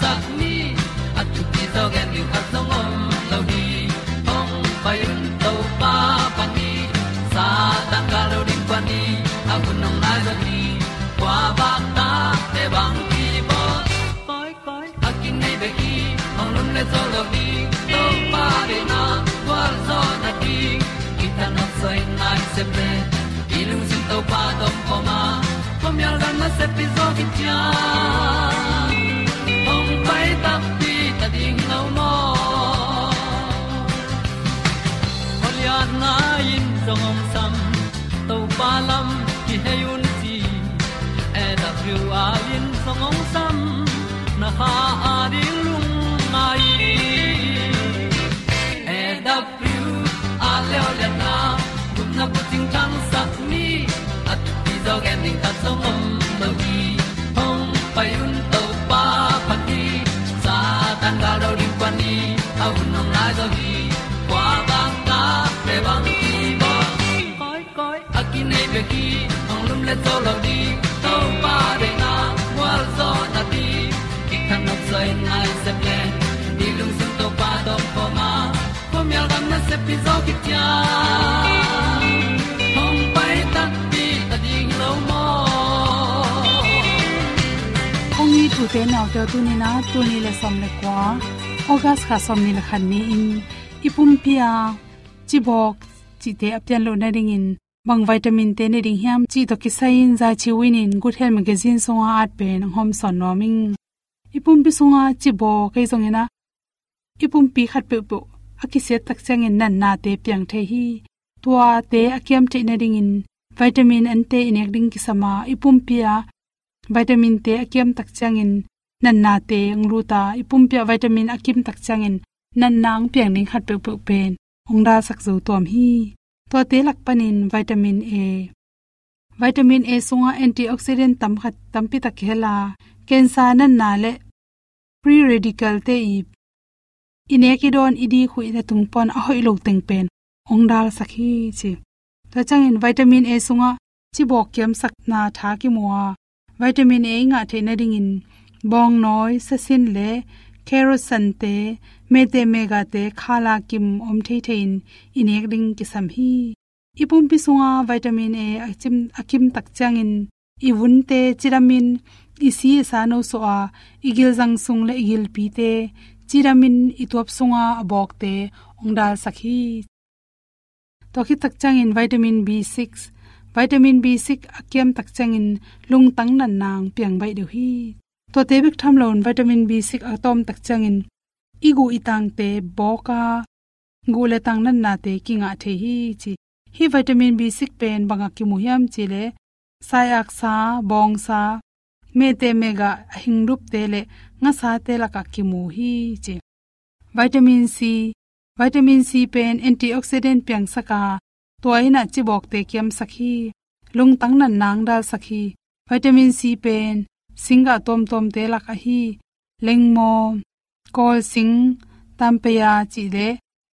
chiu ni. At tu ti zo gen ni at song om lo ni. Ong pai un to pa pa ni. Sa tan ga lo ding pa ni. A bu nong lai za ni. Kwa ba ta te bang ki bo. Koi koi a kin nei be ki ong lum le zo lo ni. To pa de na kwa zo na ti ki ta no sai nai se pe i lung sin to pa tom ko ma. Pom yal gam na se pi zo ki tia se pi zo ki tia hong pai ta ti ta ding lo mo ong ni tu te naw te tu ni na, tu ni le som le kwa august kha som ni le khan ni in. Ipum pia, chi bok chi te apyan lo na ring in. Bang vitamin te ne ding hiam, chi to ki sain za chi win in. Good health magazine songa at pe nang hom son noming ipum pi sunga chi bo kai zong ina ipum pi khat pe pu akise tak changin nan na te piang the hi. Tua te akiam te na ding in vitamin an te inek ding ki sama ipum pia vitamin te akiam tak changin nan na te ngru ta ipum pia vitamin akim tak changin nan nang piang ning khat pe pe pen ong da sak zo tom hi. To te lak panin vitamin a. Vitamin a sunga antioxidant tam khat tampi tak hela cancer nan na le free radical te i ine ki don idi khu ina tung pon a hoi lo teng pen. Ong dal sakhi chi. Ta chang in vitamin a sunga, chi bok kem sak na tha ki muwa vitamin a nga the na ding in bong noi sa sin le kerosan te me te mega te, khala kim om thei thein inek ding ki sam hi. Ipum pi sunga, vitamin a achim akim tak changin iwun te, chiramin, isi e sa no so a igil jang sung le igil pi te chiramin itop sunga abok te ongdal sakhi. To khi tak changin vitamin b6 vitamin b6 akem tak changin lung tang nan nang piang bai de hi. To te bik tham lon vitamin b6 atom tak changin igu itang te boka gule tang nan na te kinga the hi chi. Hi vitamin b6 pen banga ki muhyam chile sayak sa, bong sa, me te mega hingrup te le nga sa te la ka ki mu hi che. Vitamin c vitamin c pen antioxidant piang saka toina chi bok te kiam sakhi. Lung tang nan nang dal sakhi. Vitamin c pen, singa tom tom te la ka hi. Lengmo kol sing tampeya chi de.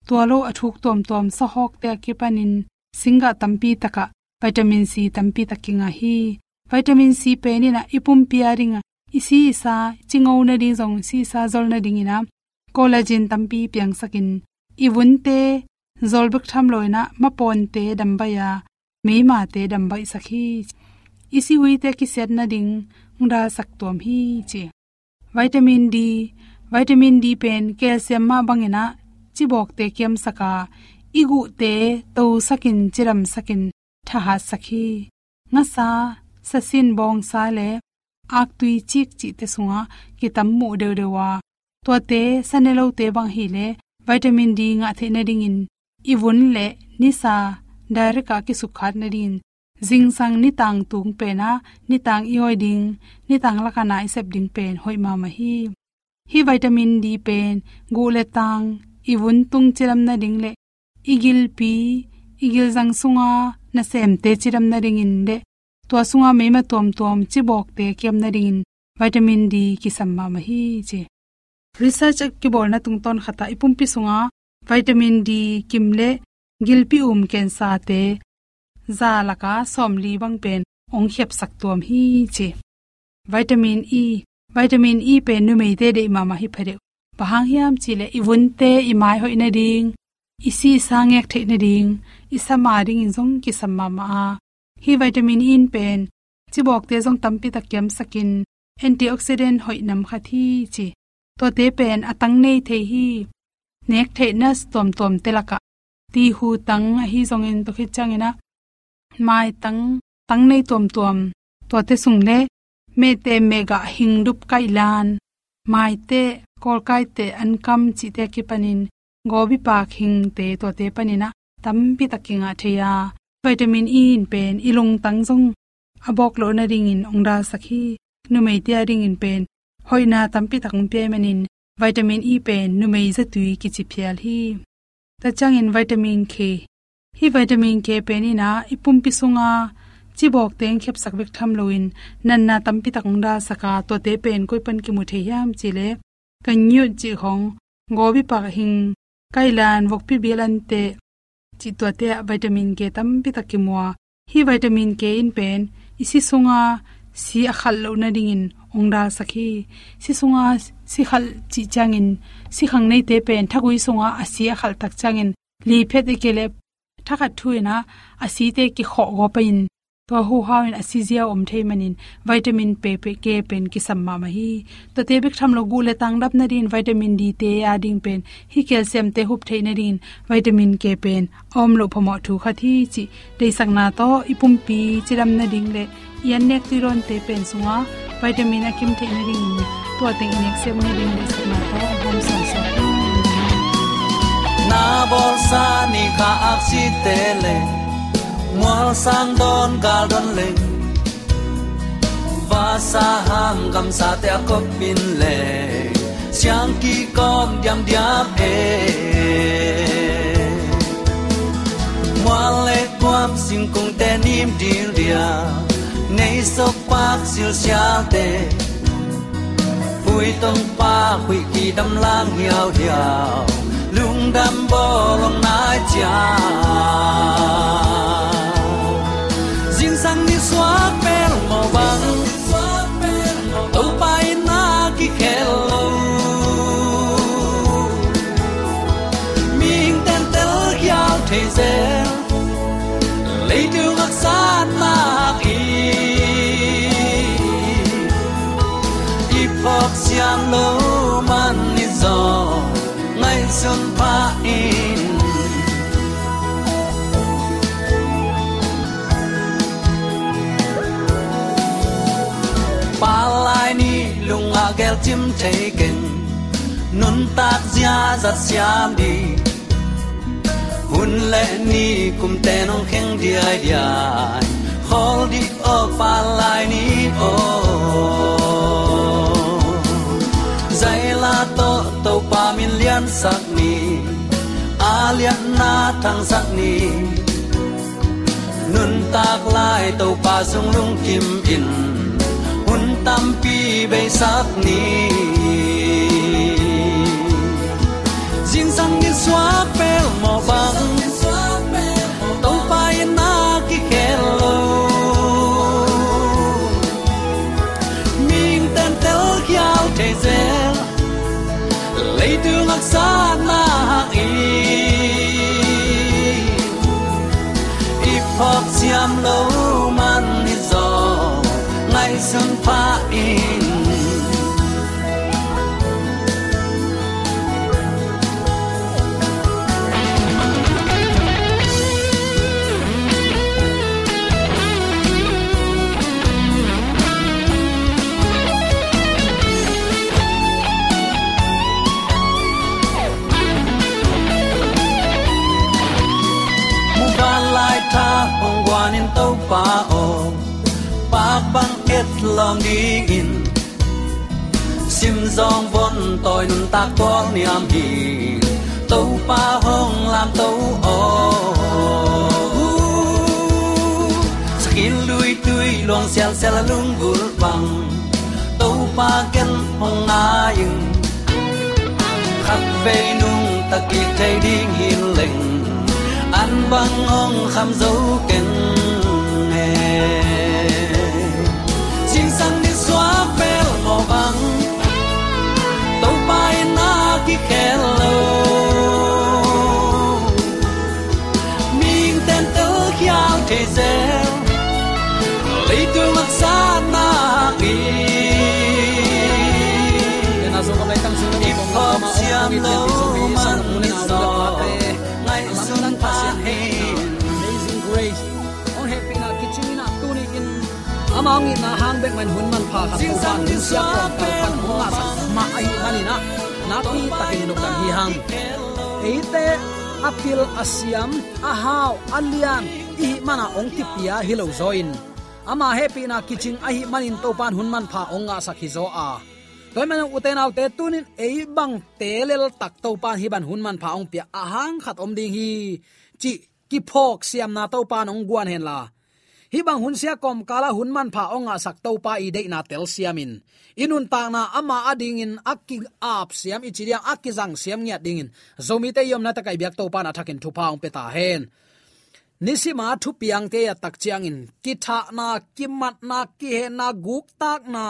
Tualo athuk tom tom sa hok te ki panin singa tampi taka. Vitamin c tampi takinga hi. Vitamin c pe ni ipum piaringa isi sa chingau na ding zong si sa zol na ding ina collagen tampi piang sakin iwun te zolbek tham loina ma pon te dambaya me ma te dambai sakhi isi hui te ki set na ding ngda sak tom hi chi vitamin d vitamin d pen, calcium ma bangena chibok te kem saka igu te to sakin chiram sakin thaha sakhi nga sa sasin bong sa le ak tui chik chi te sunga ki tam mu de de wa to te sanelo te bang hi le vitamin d nga the na ding in. Iwun le ni sa darika ki sukhat na din jing sang ni tang tung pe na ni tang i hoi ding ni tang la kana i sep ding pen hoi ma ma hi. Hi vitamin d pen gu le tang iwun tung chiram na ding le igil pi igil jang sunga na sem te chiram na ring in de tua sunga me ma tom tom chi bok te kem na ring vitamin d ki sam ma hi che. Research ki bol na tung ton khata ipum pi sunga, vitamin d kimle gilpi um ken sa te, za som li bang pen ong khep sak tom hi che. Vitamin e vitamin e pe nu mei te de ma ma hi phare bahang hiam chile iwun te imai hoi na ding, isi sang sangek the na ding isama ring in zong ki samma ma hi vitamin in pen. Chibok te jong tampi ta kem sakin. Antioxidant hoi nam khathi chi. To te pen atang nei the hi. Nek the na tom tom telaka ti hu tang hi jong in to khi changena mai tang tang nei tom tom. To te sung le. Me te mega hingdup kailan mai te, kol kai te an kam chi te ki panin. Gobi pa khing te to te panina. Tampi takinga theya. Vitamin e in pen ilung tangjong abok lo na ring in ongda sakhi numei tia ring in pen hoina tampi takung pe manin vitamin e pen numei za tui ki chi phial hi ta chang in vitamin k hi vitamin k pen ina ipum pi sunga chi bok teng khep sak bek tham loin nan na tampi takung da saka to te pen koi pan ki mu the yam chi le kan nyu chi hong gobi pa hing kailan wok pi bilan te chi to te vitamin k tam pi takimwa hi vitamin k in pen. Isi sunga, si akhal lo na ding in ongda sakhi si sunga, si khal chi changin si khang nei te pen. Thagui sunga asi akhal tak changin li phet ekele thakha thuina asi te ki kho go pain to hu hawin asizia om thei manin vitamin P pe ke pen ki samma ma hi. To te bik tham lo gu le tang dap na rin vitamin d te ya ding pen. Hi calcium te hup thei na rin vitamin K pen. Om lo phomo thu kha thi chi. Dei sang na to ipum pi chiram na ding le. Yan nek ti ron te pen sunga. Vitamin a kim thei na ring to teng inek sem na ding le sak na to hom sa sa. Kha ak si te le mual sang don gal don le va sa ham gam sa te ko pin le siang ki kom diam diam e mual le kwam sing kong te nim dil dia nei so pak sil sia te hui tông pa hui kỳ đâm lang hiao hiao. Lung đâm bò lòng nai cha riêng hiao thế giới lấy đường ngạc sát na y. Ipok siam lo man ni zo ngày xuân pa in. Pa lai ni lung a gel tim taken nun tak zia za siam di hun le ni kum te nong kheng di ai dia hol di o pa lai ni o zai la to to pa min lian sak ni. A lian na thang sak ni. Nun tak lai to pa sung lung kim in. Hun tam pi be sak ni. Jin sang ni swa et ding in sim zong von toy nun tak tol niam hi to pa hong lam to o. Skin lui tui long sel sel lung bul bang to pa ken hong na yung khắp về nung ta kỳ thấy đi nghiêng lệnh. An băng ông khăm dấu kênh tua pel mo bel to pai tàu bay na ki hello mình tên tớ khiao thế giới amang na hang bek man hun man pha kha Sing tu sang din sia sa ko pan mo nga sa ma ai mani na na pi takin nok dan hi hang eite apil asiam ahaw alian i mana ong tipia hilo zoin ama happy na kitchen ahi manin to pan hun man pha ong nga sakhi zo a toy man uten autte tunin ei bang telel tak to pan hi ban hun man pha ong pia ahang khat om ding hi chi ki phok siam na to pan ong guan hen la hi bang hun sia kom kala hun man pha onga sak to pa i de na tel siamin. Inun ta na ama ading in akki ap siam, i chiria akki jang siam nya ding in zomi te yom na ta kai biak to pa na thakin thu paung pe ta hen. Nisima thu piang te ya tak chiang in ki tha na, ki mat na, ki he na, guk tak na.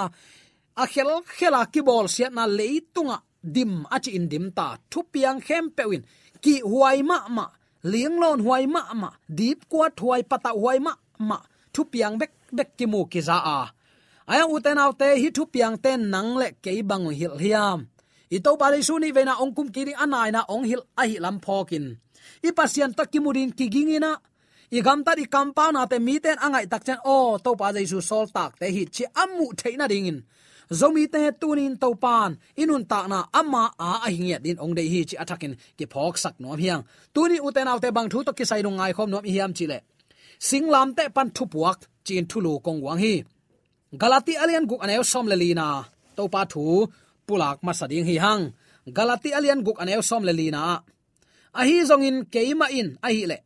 A khel, khela ki bol sia na leitunga dim achi in dim ta. Thu piang khem pewin ki huai ma ma. Liang lon huai ma ma. Dip kwa huai pata huai ma ma thu piang bek bek ki mu ki za a. Aya uten autte hi thu piang ten nang le ke bang hil hiam. I to ba le su ni ve na ong kum ki ri anai na ong hil a hi lam phokin. I pasian takimurin ki gingina i gam ta di compound ate mi ten angai tak chen o, to pa jaisu sol tak te hi chi amu theina ding in. Zomi te tunin to pan, inun ta na ama a a hingiat din ong dei hi chi athakin ki phok sak nom hiang. Tuni uten autte bang thu to ki sai nong ngai khom nom hiam chi le singlam te pan thu puak chin thulu kong wang hi. Galati alian guk anew som le lina. To pa thu, pulak masading hi hang. Galati alian guk anew som le lina. A hi zong in keima in a hi le.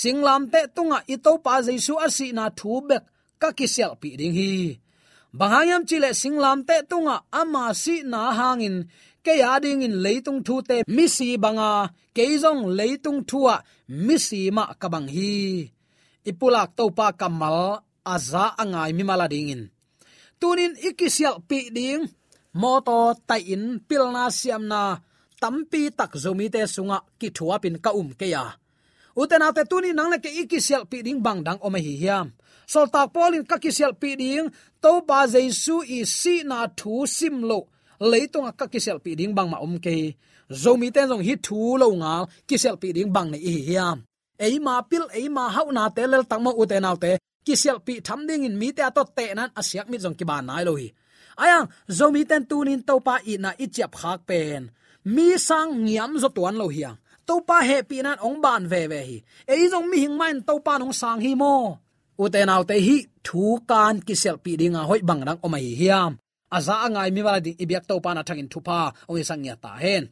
Singlam te tunga ito pa jesu asi na thu bek, ka kisel pi ding hi. Bangayam chile singlam te tunga ama si na hangin ke yading in leitung thu te misi banga keizong leitung thua misi ma kabang hi ipulak topa kamal, aza angai mi mala ding in tunin ikisial pi ding, moto tai in pilna siam na tampi tak zomi te sunga ki thua pin ka um ke ya uten ate tuni nang le ke ikisial pi ding bang dang o hi hiam. Sol tak polin ka kisial pi ding to ba jesu i si na thu sim lo leitung ka kisel pi ding bang ma om ke. Zomi ten jong hi thu lo nga kisel pi ding bang ne hi hiam ei ma pil ei ma hau na te lel tang mo u te nau te kisel pi tham ding in mi te to te nan asiak mi jong ki ba nai lo hi ayang zomi ten tunin to pa i na i chap khak pen mi sang ngiam zo tuan lo hiang to pa he pi nan ong ban ve ve hi ei jong mi hing main to pa nong sang hi mo uten te hi thu kan kisel pi dinga hoi bangrang o mai hiam aza angai mi wala ding ibyak to pana thangin thupa ong sang ya ta hen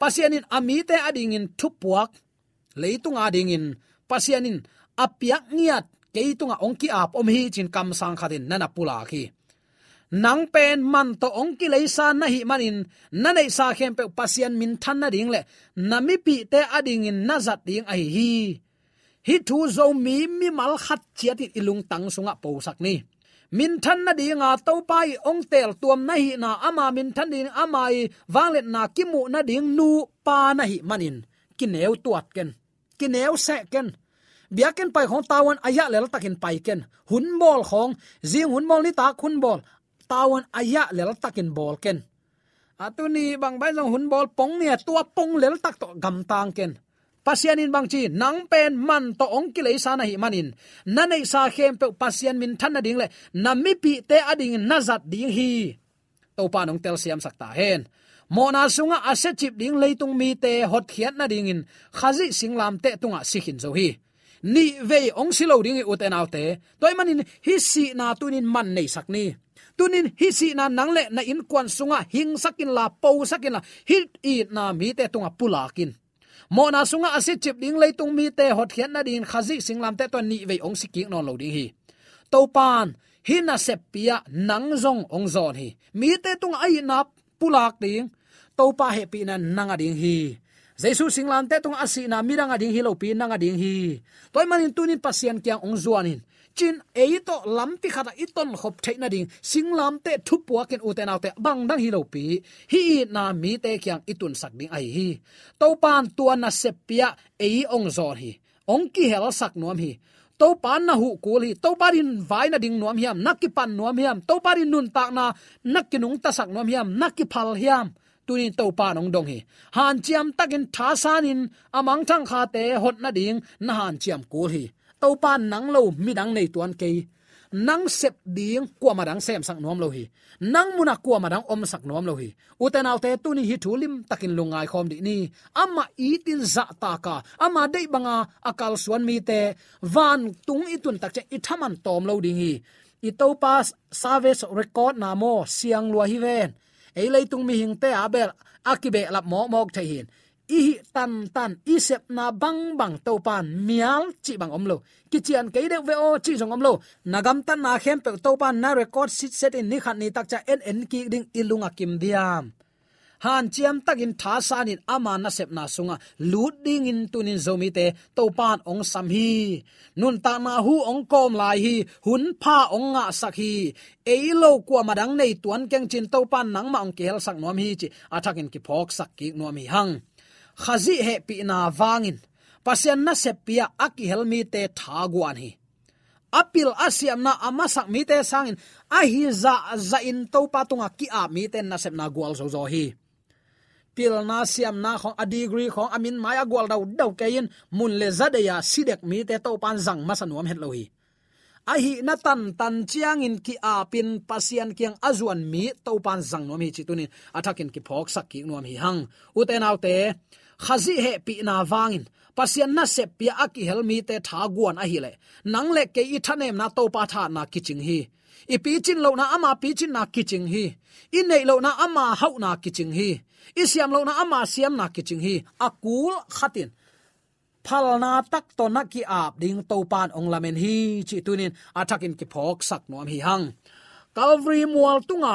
pasianin amite ading in thupuak leitunga dingin. Pasianin apiak ngiat, keitunga ongki ap om hi chin kam sang khatin nana pula khi. Nang pen man to ongki leisa na hi manin na nei sa khem pe pasian min than na ding le, nami pi te ading in nazat ding ai hi hi. Thu zo mi mi mal khat chiati ilung tang sunga po sak ni. Min than na dinga to pai ong tel tuam na hi na ama min than ding amai wanglet na kimu na ding nu pa na hi manin. Kineu tuat ken kineu se ken. Biaken pai khong tawan aya lel takin pai ken. Hun bol khong jing hun bol ni ta khun bol. Tawan aya lel takin bol ken. Atuni bang bai long hun bol pong nia tua pong lel tak to gam tang ken. Pasianin bang chi, nang pen man to ong ki leisa na hi manin. Na nei sa khem pe pasian min than na ding le. Na mi pi te ading na zat ding hi. To pa nong tel siam sakta hen mona sunga ase chip ding leitung mi te hot khiat na ding in. Khazi singlam te tunga sikhin zo hi. Ni ve ong silo ding u te naw te. Toy manin hi si na tunin man nei sakni tunin hi si na nangle na in kwan sunga hing sakin la po sakin la hit i na mi te tunga pulakin mo na sunga ase chip ding leitung mi te hot khian na ding khazi singlam te to ni ve ong siki non lo ding hi. To pan hi na sep pia nang zong ong zon hi. Mi te tung ai nap pulak ding topa he pi na nanga ding hi. Jesu singlam te tung asi na miranga ding hi lo pi nanga ding hi. Toy manin tunin pasien kyang ong zuanin. Chin eito lampi khata iton khop theina ding. Singlam te thupua ken uten autte bang dang hi lo pi. Hi na mi te kyang itun sak ding ai hi. Topan tuan na sepia ei ong zor hi. Ong ki hel sak nuam hi. To pan na hu kul hi. To parin vai na ding nuam hiam. Nakki pan nuam hiam. To parin nun tak na. Nakki nung ta sak nuam hiam. Nakki phal hiam tunin to pa nong dong hi. Han chiam takin tha sanin amang thang kha te hot na ding, na han chiam kul hi. To pa nang lo mi dang nei tuan ke nang sep ding kwa madang sem sak nom lo hi. Nang muna kwa madang om sak nom lo hi. Uten autte tuni hi thulim takin lungai khom di ni. Ama itin za ta ka, ama dei banga akal suan mi te, van tung itun tak che ithaman tom lo ding hi. Itopas pas service record namo siang lua hi ven ei leitung mi hing te abel akibe lap mo mok thai hin. I tan tan, i sep na bang bang to pan mial chi bang omlo ki chian ke de ve o chi jong omlo nagam tan na khem pe to pan na record sit set in ni khat ni tak cha en en ki ding ilunga kim diam han chiam takin tha sanin ama na sep na sunga. Lut ding in tunin zomi te to pan ong sam hi. Nun ta na hu ong kom lai hi, hun pha ong nga sak hi. Ei lo kwa madang nei tuan keng chin to pan nang ma ong kel sak nom hi chi. Athakin ki phok sak ki nom hi hang. Khazi he pi na wangin pasian na sepia aki helmi te thaguan hi. Apil asiam na amasak mi te sangin ahi za za in to patunga ki a mi ten na sep na gwal zo zo hi pil na siam na khong a degree khong amin maya gwal dau dau kein mun le za ya sidek mi te to pan zang masanuam het lohi. A hi na tan tan chiang in ki a pin pasian kiang azuan mi to pan zang no mi chi tunin athakin ki phok sak ki nuam hi hang. U te te khazi he pi na wangin pasian na se pi aki helmi te tha guan a hile nang le ke i thanem na to pa tha na kiching hi. I pi chin lo na ama pi chin na kiching hi. I nei lo na ama hau na kiching hi. I siam lo na ama siam na kiching hi. Akul khatin. Phalna tak to na ki ap ding to pan ong lamen hi chi tunin. Athakin ki phok sak nom hi hang. Calvary mual tunga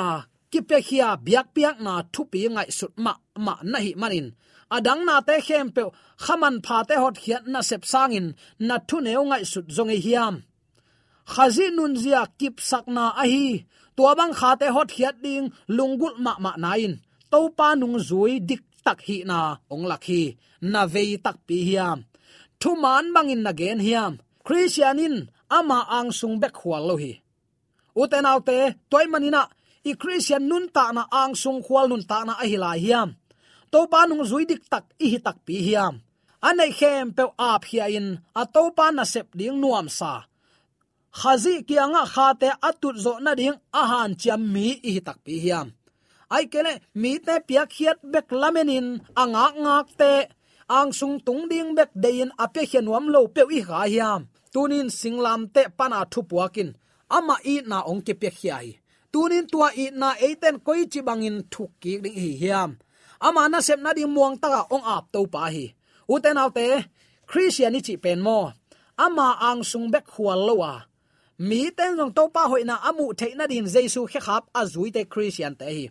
ki pe khia biak piak na thupi ngai sut ma ma na hi manin adang na te khem pe khaman pha te hot khiat na sep sangin na thu neu ngai sut zong e hiam. Khazi nun zia kip sakna a hi, tua bang kha te hot hiat ding lungul ma ma nain to pa nung zui dik tak hi na, ong lakhi na vei tak pi hiam. Thu man bangin na gen hiam. Christianin ama ang sung bek khwal lo hi. Uten autte toy manina i christian nun ta na ang sung khwal nun ta na a hi la hiam to pa nung zui dik tak i hi tak pi hiam. Anei khem pe ap hi in a to pa na sep ding nuam sa. Khazi kianga khate atut zo na ding ahan cham mi i hi tak pi hiam. Ai kele, mi te piak hiat bek lamenin anga ngak te. Ang sung tung ding bek dein ape hianuam lo pe i ha hiam. Tunin singlam te pana thu puakin. Ama i na ong ke pe hiai. Tunin tua i na eiten koi chi bangin thuk ki ding hi hiam. Ama na sep na ding muang ta ong ap to pa hi uten autte christianity pen mo ama ang sung bek hual lowa mi ten jong to pa hoina amu the na din jesu khe khap azui te christian te hi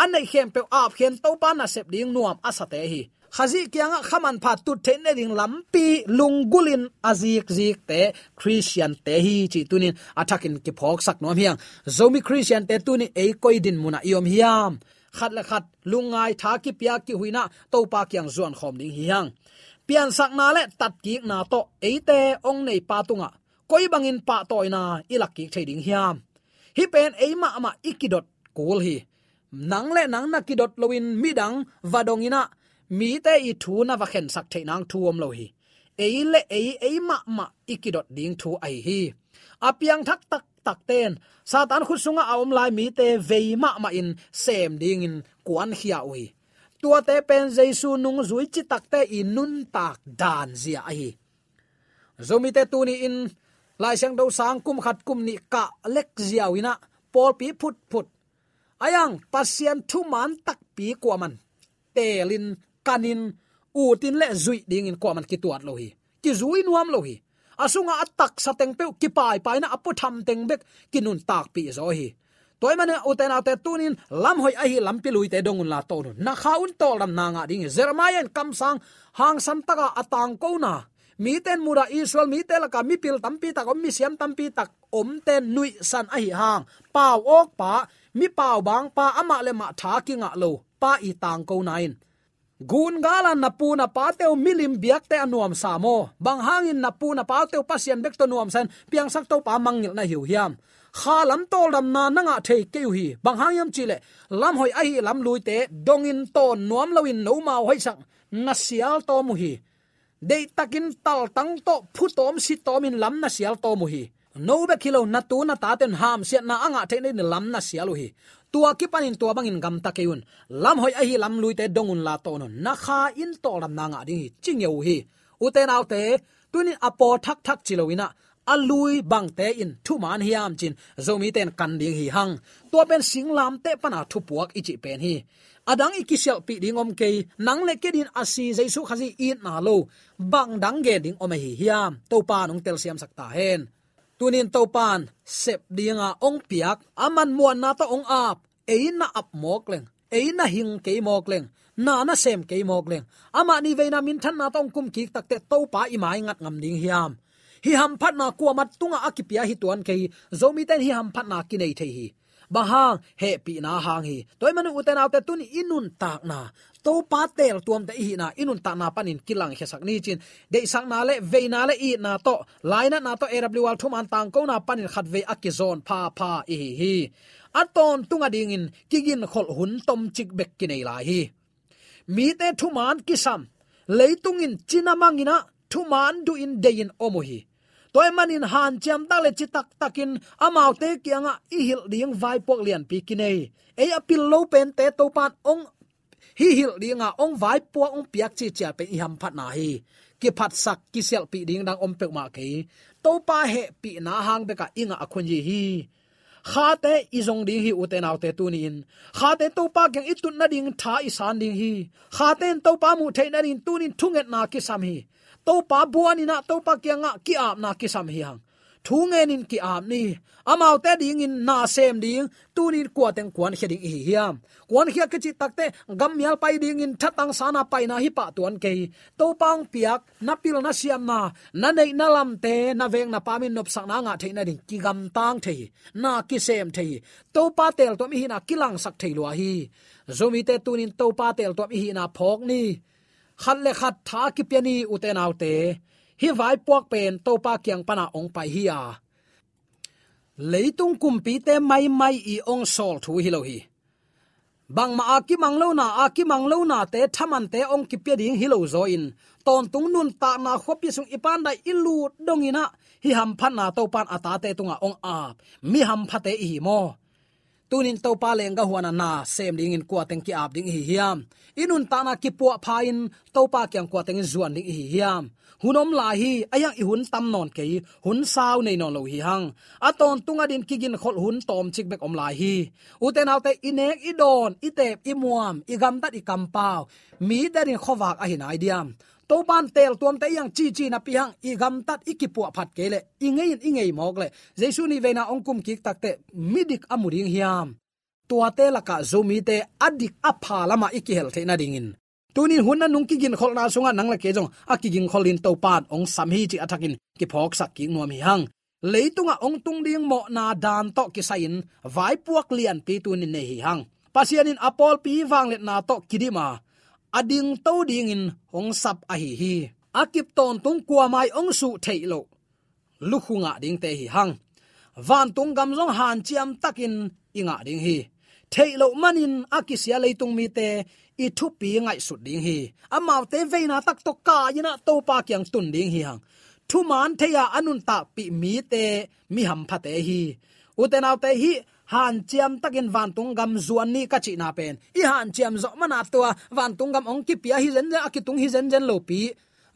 an nei khem pe ap khen to pa na sep ding nuam asate hi khazi kyanga khaman pha tu the ne ding lampi lungulin azik zik te christian te hi chi tunin athakin ki phok sak nom hiang zomi christian te tunin e koi din muna yom hiam khat la khat, lungai tha ki pia ki huina, to pa kyang zuan khom ding hiang pian sak na le, tat ki na to e te ong nei pa tunga. Koi bangin pa toina ilak ki thading hiam. Hi pen e ma ma ikidot kul hi. Nang le nang na kidot loin midang vadongina mi te i thu na va khen sak the nang thuom lo hi. Ei le ei ei ma ma ikidot ding thu ai hi. Apiang thak tak tak ten. Satan khu sunga aom lai mi te veima ma ma in sem ding in kuan hia ui. Tua te pen jesu nung zui chi tak te in nun tak dan zia ai zomi te tu ni in, lai sang do sang kum khat kum ni ka lek zia wina pol pi phut phut. Ayang, pasien thu man tak pi kwa man. Telin kanin, u tin le zui ding in kwa man ki tuat lo hi. Ki zui nuam lo hi asunga atak sateng pe kipai pai pai na apu tham teng bek, kinun tak pi zo hi. Toy mane uten ate tunin, lam hoi ahi lam pi lui te dongun la to na khaun to lam na nga ding zermayan kam sang, hang sam taka atang ko na. Mi ten mura israel, mi te la ka mi pil tampi tak, om mi siam tampi tak, om ten nui san ahi hang. Pau ok pa, mi pau bang pa, ama le ma tha ki nga lo, pa i tang ko nain gun gala na pu na pa teu milim biak te anuam samo bang hangin na pu na pa teu pasien bek to nuam san piang sak to pa mangil na hiu hiam. Kha lam tol dam na nanga thei ke hi. Bang hangyam chile, lam hoi ai lam lui te dongin ton nuam lawin no ma hoi sak na sial to mu hi. Dei takin tal tang to phu tom si tomin lam na sial to mu hi no be kilo na tu na ta ten ham sia na anga the ne lam na sialu hi. Tua ki panin tua bangin gam ta keun lam hoi a hi lam lui te dongun la to no na kha in to lam na nga ding hi. Ching yo hi. U te nau te tunin apo thak thak chilowina alui bang te in. Thu man hiam chin. Zomi ten kan ding hi hang. Tua pen sing lam te pana thu puak ichi pen hi. Adang ikisel pi ding om ke nang le ke din asi jaisu khazi in na lo. Bang dang ge ding om hi hiam. To pa nong tel siam sakta hen tunin topan sep dinga ong piak, aman muan na ta ong ap eina ap mok leng, eina hing ke mok leng, na na sem ke mok leng, ama ni veina min than na tong kum ki takte topa i mai ngat ngam ding hiam. Hi ham phat na ku mat tunga akipia hi tuan ke zomi ten hi ham phat na ki nei the hi bahang, he pi na hang hi. Toy manu uten autte tun inun tak na. To pa tel tuam te hi na, inun tak na panin kilang he sak ni chin. De sak na le ve na le i na to. Laina na to erabli thum an tang ko na panin khat ve akizon pa pa i hi aton tunga ding in, kigin khol hun tom chik bek ki nei la hi. Mi te thuman kisam. Leitung in chinamangina thuman du in dein omohi toy manin han cham ta le chitak takin amau te kianga i hil ding vai pok lian pi kinai e apil lo pen te to pan ong, hi hil dinga ong vai po ong piak chi cha pe i ham phat na hi. Ki phat sak, ki sel pi ding dang om pek ma ke. To pa he pi na hang be ka inga akhun ji hi. Kha te izong ding hi uten autte tu ni in. Kha te to pa kyang itun na ding tha i san ding hi. Kha ten to pa mu the na ding tu nin thunget na ki sam hi to pa buani na to pa kyang ki ap na ki sam hi hang thu nge nin ki ap ni amau te ding in na sem ding tu ni kwa teng kwan heding hi hiam kwan hi ke chi takte gam yal pai ding in thatang sana pai na hi pa tuan ke to pang piak na pil na siam na. Na nei na lam te, na veng na pamin nop sak na nga theina ding ki gam tang thei. Na ki sem thei. To pa tel to mi hi na kilang sak thei lo hi. Zomi te tunin to pa tel to mi hi na phok ni khat le khat tha ki piani uten autte hi vai puak pen to pa kyang pana ong pai hi a. Leitung kumpi te mai mai i ong sol thu hi lo hi. Bang ma aki manglo na, aki manglo na te thaman te ong ki pe ding hi lo zo in. Ton tung nun ta na khopi sung ipan dai ilu dongina hi ham phan na to pan ata te tunga ong a mi ham phate hi mo tunin to pa lenga huana na, sem ding in kwa teng ki ap ding hi hiam. Inun ta na ki puwa pha in, to pa kyang kwa teng zuan ding hi hiam. Hunom la hi, ayang i hun tam non ke hun sao nei non lo hi hang. Aton tunga din kigin khol hun tom chik bek om la hi. Uten autte inek i don, i tep, i muam, i gam tat i kam pau. Mi darin khowak a hin aidiam to ban tel tuam te yang chi chi na piang, i gam tat ikipu phat kele i ngei i ngei mok le. Jesu ni veina ongkum ki takte midik amuring hiam. Tua te laka zomi te adik apha lama ikihel the na dingin tunin hunna nung ki gin khol na sunga nang la ke jong akigin kholin to pan ong sam hi chi athakin ki phok sak ki nuam hi hang. Leitunga ong tung ding mo na dan to ki sain vai puak lian pi tunin ne hi hang. Pasianin apol pi wang let na to kidima ading to ding in hong sap a hi hi. Akip ton tung kwa mai ong su thailo lukhunga ding te hi hang. Van tung gam jong han chiam takin inga ding hi. Thailo manin akisia leitung mi te, i thu pi ngai su ding hi. Amaw te veina tak to ka ina to pa kyang tun ding hi hang. Thu man theya anun ta pi mi te, mi ham phate hi. Utenaw te hi han chiam takin van tung gam zuan ni ka chi na pen. I han chiam zo mana to van tung gam ong ki pia hi zen kí tung hi zen zen lo pi.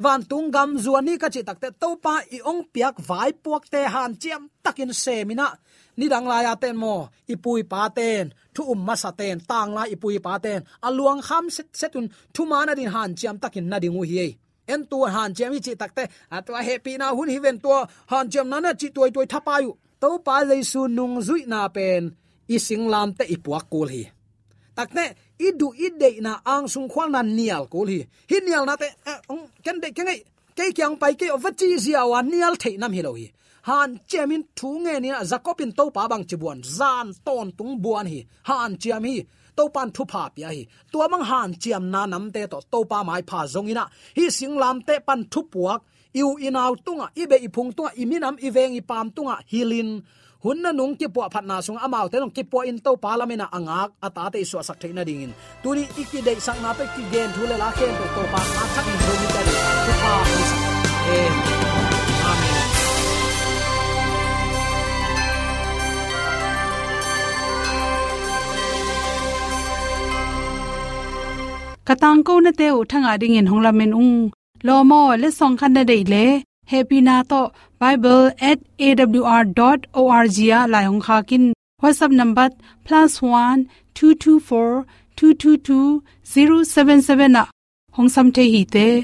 Van tung gam zuan ni ka chi takte to pa, i ong piak vai puak te han chiam takin semina ni dang la ya ten mo ipui pa ten, thu um ma sa ten, tang la ipui pa ten. Aluang kham set, setun, thu mana din han chiam takin na dingu hi en tu han chiam chi takte atwa happy na hun hi ven tu han chiam na na chi tuai tuai thapayu to pa jaisu nung zui na pen, i singlam te ipuak kul hi. Takne idu ide na ang sung khwal na nial kul hi. Hi nial na te eh, ong, ken de, ken ke kyang pai ke ovachi zia wa nial thei nam hi lo hi. Han chemin thu nge ni zakopin to pa bang chibuan zan ton tung buan hi. Han chiam hi, to pan thu pha pia hi. Tua mang han chiam na nam te to to pa mai pha zong ina. Hi singlam te pan thu puak iu inaw tunga, ibe ipung tunga, iminam iveng ipam tunga, hilin. Hunna nung ki po phat na sung amau, te nong ki po in to parliament angak ata te so sak theina dingin. Tuni iki dei sang na pe ki gen thule la ken to to pa a thak in zo mi ta ri to pa amen. Katang ko na te u thanga ding in hongla men ung lo mo le song na dei le. Happy na to. Bible@awr.org ya la yong kha kin. Whatsapp number +1 224 222 077 na. Hong sam the hi te.